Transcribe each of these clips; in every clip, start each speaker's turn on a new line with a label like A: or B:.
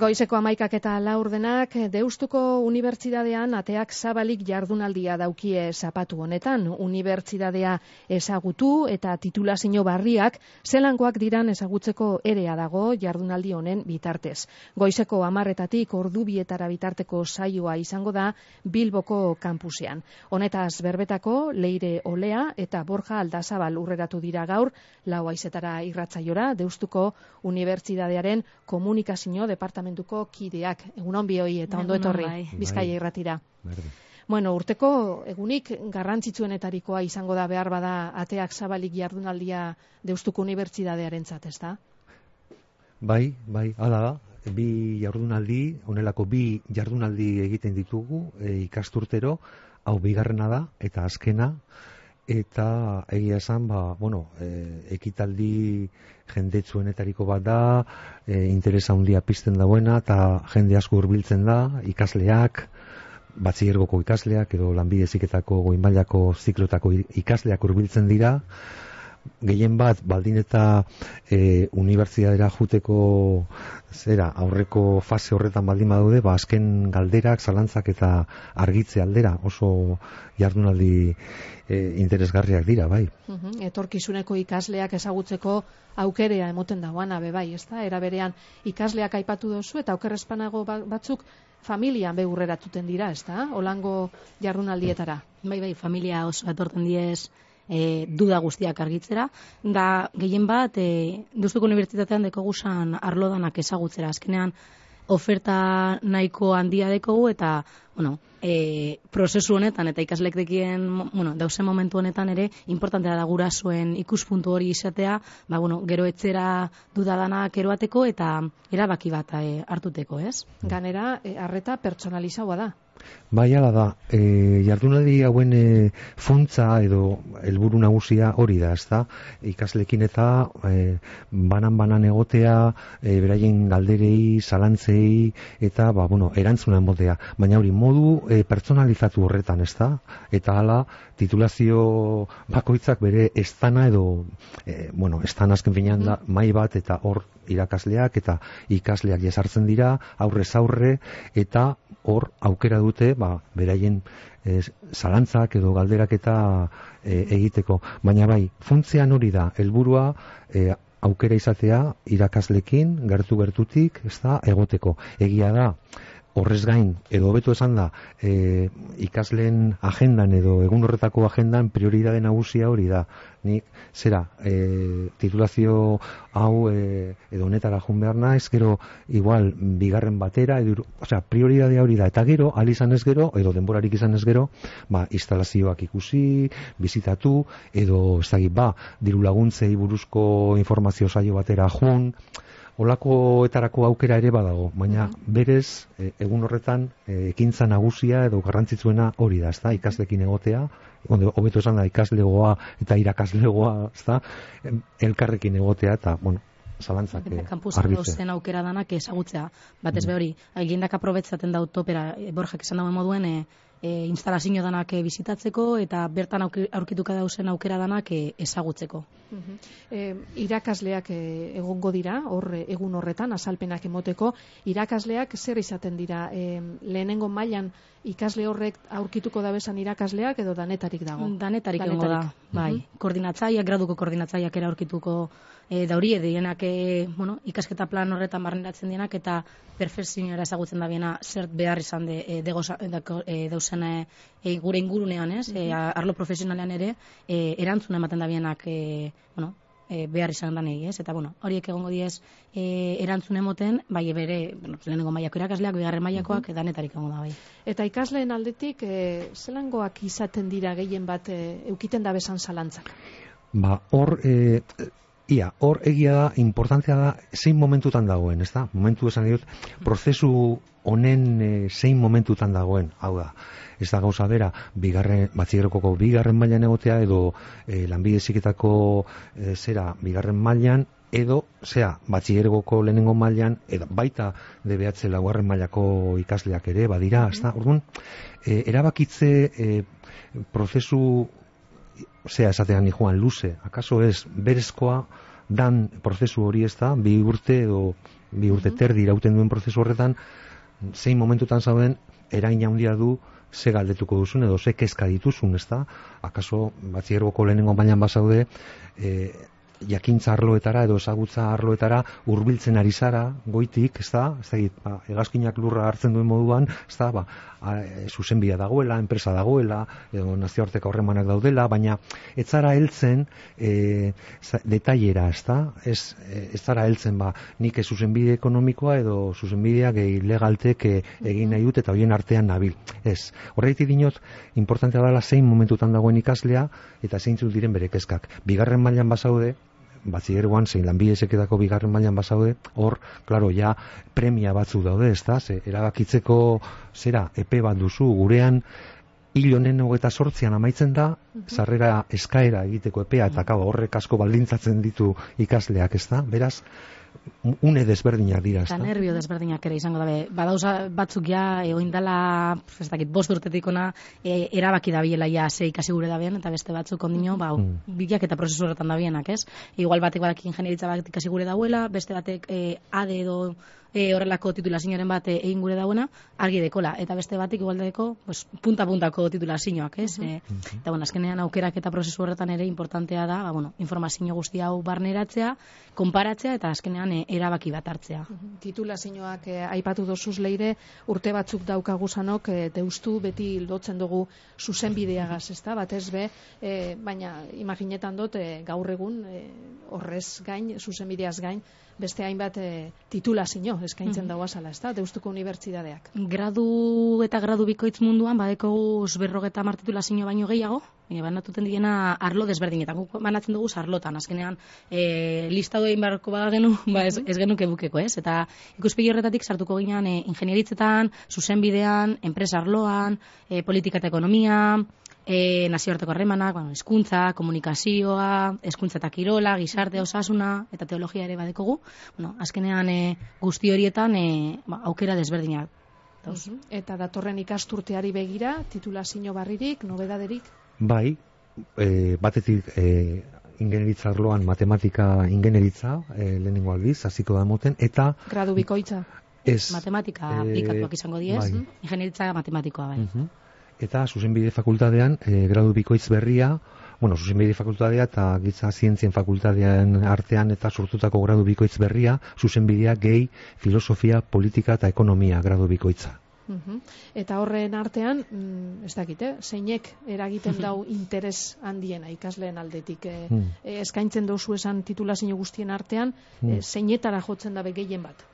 A: Goizeko amaikak eta laurdenak, Deustuko Unibertsitatean ateak zabalik jardunaldia daukie zapatu honetan. Unibertsitatea ezagutu eta titulazio barriak zelangoak diran ezagutzeko erea dago jardunaldi honen bitartez. Goizeko amarretatik ordu bietara bitarteko saioa izango da Bilboko kampusean. Honetaz berbetako Leire Olea eta Borja Aldazabal urreratu dira gaur, lau aizetara irratzaiora, Deustuko Unibertsitatearen komunikazio departamentu departamentuko kideak. Egunon bioi eta ondo etorri bai. Bizkaia irratira. Bueno, urteko egunik garrantzitsuenetarikoa izango da behar bada ateak zabalik jardunaldia Deustuko Unibertsitatearen ez da?
B: Bai, bai, hala da. Bi jardunaldi, honelako bi jardunaldi egiten ditugu e, ikasturtero, hau bigarrena da, eta azkena, eta egia esan ba, bueno, e, ekitaldi jendetsuenetariko bat da e, interesa handia pizten dauena eta jende asko hurbiltzen da ikasleak batziergoko ikasleak edo lanbideziketako goinmailako ziklotako ikasleak hurbiltzen dira gehien bat baldin eta e, unibertsitatera juteko zera aurreko fase horretan baldin badaude ba azken galderak zalantzak eta argitze aldera oso jardunaldi e, interesgarriak dira bai.
A: Uh etorkizuneko ikasleak ezagutzeko aukerea emoten dagoana be bai ezta? Era berean ikasleak aipatu dozu eta okerrespanago ba, batzuk familian be urreratuten dira ezta? Holango jardunaldietara.
C: Bai bai familia oso etorten diez e, duda guztiak argitzera, da gehien bat e, Duztuko Unibertsitatean dekogusan arlodanak ezagutzera, azkenean oferta nahiko handia dekogu eta bueno, e, prozesu honetan eta ikaslek dekien bueno, dausen momentu honetan ere importantea da gurasoen ikuspuntu hori izatea ba, bueno, gero etzera dudadanak eroateko eta erabaki bat e, hartuteko, ez?
A: Ganera, e, arreta pertsonalizaua da.
B: Bai, ala da, e, jardunaldi hauen e, funtza edo helburu nagusia hori da, ezta? Ikaslekin eta e, banan-banan egotea, e, beraien galderei, zalantzei, eta, ba, bueno, erantzuna emotea. Baina hori, modu e, pertsonalizatu horretan, ezta? Eta hala, titulazio bakoitzak bere estana edo, e, bueno, estana azken finean da, mai bat, eta hor irakasleak eta ikasleak jesartzen dira, aurrez aurre, eta hor aukera dute, ba, beraien e, zalantzak edo galderak eta e, egiteko. Baina bai, funtzean hori da, helburua e, aukera izatea irakaslekin, gertu-gertutik, ez da, egoteko. Egia da, horrez gain, edo hobeto esan da, e, ikasleen agendan edo egun horretako agendan prioridade nagusia hori da. Nik, zera, e, titulazio hau e, edo honetara jun behar naiz, gero igual bigarren batera, edo, osea, prioridade hori da. Eta gero, izan ez gero, edo denborarik izan ez gero, ba, instalazioak ikusi, bizitatu, edo, ez ba, diru laguntzei buruzko informazio saio batera jun, olakoetarako aukera ere badago, baina berez e, egun horretan e, ekintza nagusia edo garrantzitsuena hori da, ezta? Ikaslekin egotea, hobeto esan da ikaslegoa eta irakaslegoa, ezta? Elkarrekin egotea eta, bueno, zalantzak
C: eh, argitze. aukera danak ezagutzea. Batez mm. hori, egindak aprobetzaten da utopera, e, borjak esan dauen moduen, e, e, instalazio danak e, bizitatzeko eta bertan aurkituka dauzen aukera danak e, ezagutzeko.
A: E, irakasleak e, egongo dira, hor egun horretan, azalpenak emoteko, irakasleak zer izaten dira, e, lehenengo mailan ikasle horrek aurkituko da besan irakasleak edo danetarik dago?
C: Danetarik, danetarik. da, bai. Uh Koordinatzaiak, graduko koordinatzaiak era aurkituko e, dauri edienak e, bueno, ikasketa plan horretan barneratzen dienak eta perfekzioa ezagutzen da biena zer behar izan de, e, dego, e, dauzen e, gure ingurunean, ez? E, arlo profesionalean ere e, erantzuna ematen da bienak e, bueno, e, behar izan da nahi, ez? Eta, bueno, horiek egongo diez e, erantzun emoten, bai bere, bueno, lehenengo mailako irakasleak, bigarren mailakoak, uh danetarik egongo da, bai.
A: Eta ikasleen aldetik, e, zelangoak izaten dira gehien bat e, eukiten da besan zalantzak?
B: Ba, hor, e, ia, hor egia da, importantzia da, zein momentutan dagoen, ez da? Momentu esan dut, prozesu honen e, zein momentutan dagoen, hau da ez da gauza bera, bigarren, batzigerokoko bigarren mailan egotea, edo e, lanbideziketako e, zera bigarren mailan, edo, zera, batzigerokoko lehenengo mailan, edo baita DBH laugarren mailako ikasleak ere, badira, ez da, orduan, e, erabakitze e, prozesu, zera, esatean joan luze, akaso ez, berezkoa, dan prozesu hori ez da, bi urte edo bi urte terdi irauten duen prozesu horretan, zein momentutan zauden, erain handia du, ze galdetuko duzun edo ze kezka dituzun, ez da? Akaso, batziergoko lehenengo bainan bazaude, e, jakintza arloetara edo ezagutza arloetara hurbiltzen ari zara goitik, ez da? Ez da, ba, egazkinak lurra hartzen duen moduan, ez da, ba, e, zuzenbia dagoela, enpresa dagoela, edo nazioarteko horremanak daudela, baina ez zara heltzen e, detailera, ez da? Ez, e, ez zara heltzen, ba, nik ez zuzenbide ekonomikoa edo zuzenbidea gehi legaltek e, egin nahi dut eta hoien artean nabil. Ez, horreiti dinot, importantea dela zein momentutan dagoen ikaslea eta zein diren bere kezkak. Bigarren mailan basaude, batzieruan zein lanbide esekedako bigarren mailan basaude, hor, klaro, ja, premia batzu daude, ez da, ze, erabakitzeko, zera, epe bat duzu, gurean, hil honen hogeta sortzian amaitzen da, sarrera eskaera egiteko epea, eta kaba, horrek asko baldintzatzen ditu ikasleak, ez da, beraz, une desberdinak dira,
C: Eta nervio desberdinak ere izango dabe. Badauza batzuk ja, egoin dala, ez dakit, bost urtetik ona, e, erabaki da biela ja ze ikasi gure da eta beste batzuk ondino, ba, mm. bilak eta prozesu horretan da bienak, ez? Igual batek badak ingenieritza bat ikasi gure dauela, beste batek e, ade edo e, horrelako titulazioaren bat e, egin gure dauena, argi dekola. Eta beste batik igual deko, pues, punta-puntako titulazioak, ez? Uh -huh. e, eta, bueno, azkenean aukerak eta prozesu horretan ere importantea da, ba, bueno, informazio guzti hau barneratzea, konparatzea eta azkenean e, erabaki bat hartzea. Uh
A: -huh. Titulazioak e, aipatu dosuz leire, urte batzuk daukagu zanok, e, deustu beti lotzen dugu zuzenbideagaz, ez da, batez be, e, baina imaginetan dut, e, gaur egun, e, horrez gain, zuzenbideaz gain, beste hainbat e, titulazio eskaintzen mm -hmm. dagoa ezta? Deustuko unibertsitateak.
C: Gradu eta gradu bikoitz munduan badeko berrogeta mar titulazio baino gehiago, e, banatuten diena arlo desberdinetan. Guk banatzen dugu arlotan, azkenean e, listado egin barko badagenu, ba ez, ez genuke bukeko, ez? Eta ikuspegi horretatik sartuko ginean e, ingenieritzetan, zuzenbidean, enpresa arloan, e, politika eta ekonomia, e, nazioarteko harremanak, bueno, eskuntza, komunikazioa, eskuntza eta kirola, gizarte osasuna eta teologia ere badekogu. Bueno, azkenean e, guzti horietan e, ba, aukera desberdinak. Dauz.
A: Eta datorren ikasturteari begira, titulazio barririk, nobedaderik?
B: Bai, e, batetik e, ingenieritza arloan matematika ingenieritza e, lehenengo aldiz, hasiko da moten, eta...
A: Gradu bikoitza?
B: Ez.
C: Matematika e, aplikatuak izango diez, bai. ingenieritza matematikoa bai. Uh
B: eta zuzenbide fakultatean e, gradu bikoitz berria, bueno, zuzenbide fakultatea eta gitza zientzien fakultatean artean eta sortutako gradu bikoitz berria, zuzenbidea gehi filosofia, politika eta ekonomia gradu bikoitza.
A: Eta horren artean, mm, ez dakite, zeinek eragiten dau interes handiena ikasleen aldetik. E, e, eskaintzen dozu esan titulazio guztien artean, mm. zeinetara jotzen dabe gehien bat?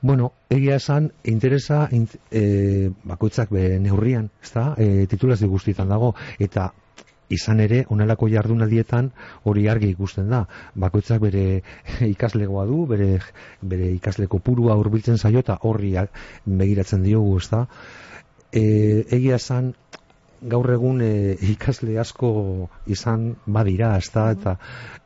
B: Bueno, egia esan, interesa e, bakoitzak be neurrian, ez da, e, titulaz guztietan dago, eta izan ere, onelako jardunaldietan hori argi ikusten da. Bakoitzak bere ikaslegoa du, bere, bere ikasleko purua urbiltzen zaio eta horri begiratzen diogu, ez da. E, egia esan, gaur egun e, ikasle asko izan badira, ez da, eta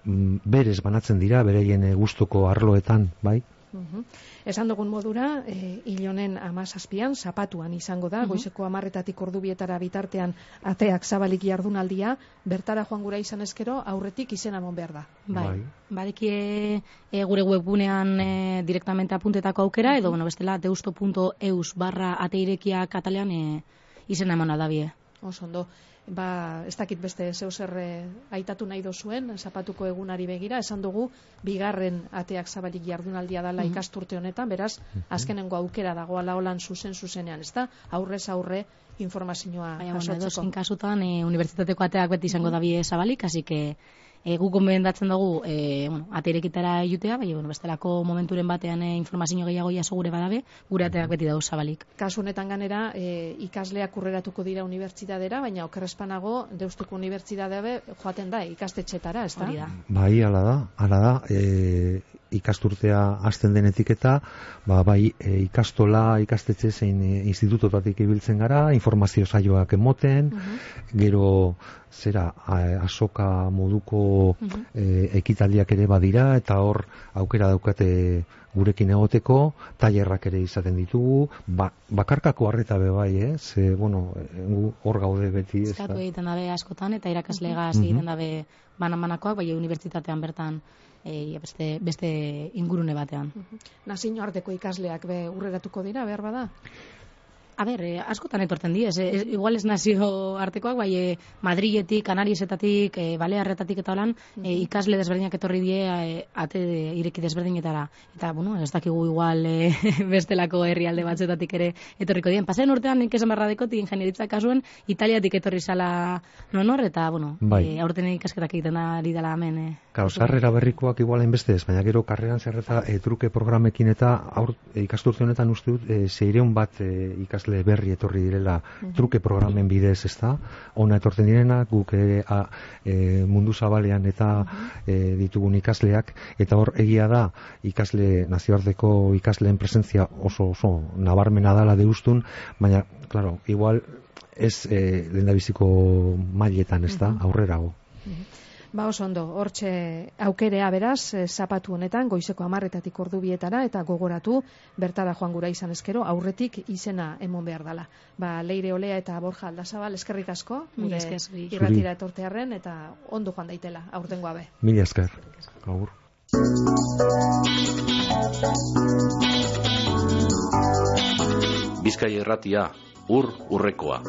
B: mm, berez banatzen dira, bereien e, gustuko arloetan, bai?
A: Mhm. Esan dugun modura, e, ilonen amazazpian, zapatuan izango da, uh goizeko amarretatik ordubietara bitartean ateak zabalik jardunaldia, bertara joan gura izan eskero, aurretik izena mon behar da.
C: Bai, bai. badiki e, gure webgunean e, direktamente apuntetako aukera, edo, bueno, bestela, deusto.eus barra ateirekia katalean e, izena emona da bie.
A: Osondo ba, ez dakit beste zeu zer eh, aitatu nahi dozuen, zapatuko egunari begira, esan dugu, bigarren ateak zabalik jardunaldia dala mm ikasturte honetan, beraz, mm azkenengo aukera dagoala holan zuzen zuzenean, ez da, aurrez aurre informazioa
C: jasotzeko. kasutan, e, unibertsitateko ateak beti izango mm -hmm. da zabalik, hasi que e, gu konbendatzen dugu e, bueno, aterekitara jutea, bai, bueno, bestelako momenturen batean e, informazio gehiago jaso gure badabe, gure ateak beti dauz zabalik.
A: Kasu honetan ganera, e, ikasleak urreratuko dira unibertsitatera, baina okerrespanago deustuko unibertsitatea joaten da ikastetxetara, ez da?
B: Bai, ala da, ala da, e, ikasturtea hasten denetik eta ba, bai e, ikastola ikastetxe zein e, institutotatik ibiltzen gara, informazio saioak emoten, mhm. gero zera asoka moduko uh ekitaldiak ere badira eta hor aukera daukate gurekin egoteko, tailerrak ere izaten ditugu, ba, bakarkako harreta be bai, eh? Ze, bueno, hor gaude beti,
C: ez egiten dabe askotan eta irakaslegaz mm -hmm. egiten dabe banan-banakoak, bai unibertsitatean bertan e, beste, beste ingurune batean.
A: Nazio arteko ikasleak be urreratuko dira, behar bada?
C: A ber, eh, askotan etortzen di, ez, ez, igual ez nazio artekoak, bai eh, Madriletik, Kanariesetatik, eh, Balearretatik eta holan, eh, ikasle desberdinak etorri die eh, ate de, ireki desberdinetara. Eta, bueno, ez dakigu igual eh, bestelako herrialde batzetatik ere etorriko dien. Pasen urtean, nik esan barra dekoti, ingenieritza kasuen, Italiatik etorri zala nonor, eta, bueno,
B: Bai.
C: eh, aurten ikasketak egiten ari dela hemen. Eh.
B: Claro, sarrera berrikoak igualen beste ez, baina gero karreran zerreta e, truke programekin eta aur, e, ikasturte honetan uste dut e, seireun bat e, ikasle berri etorri direla truke programen bidez, ez da? Ona etortzen direna, guk ere a, e, mundu zabalean eta e, ditugun ikasleak, eta hor egia da ikasle nazioarteko ikasleen presentzia oso oso nabarmena dala deustun, baina, claro, igual ez e, lehendabiziko mailetan, ez da? Aurrerago.
A: Ba oso ondo, hortxe aukerea beraz, eh, zapatu honetan, goizeko amarretatik ordu bietara, eta gogoratu, bertara joan gura izan eskero, aurretik izena emon behar dala. Ba, leire olea eta borja aldazabal, eskerrik asko,
C: Mila
A: gure irratira etortearren, eta ondo joan daitela, aurtengo abe.
B: Mila esker. Agur.
D: Bizkai erratia, ur urrekoa.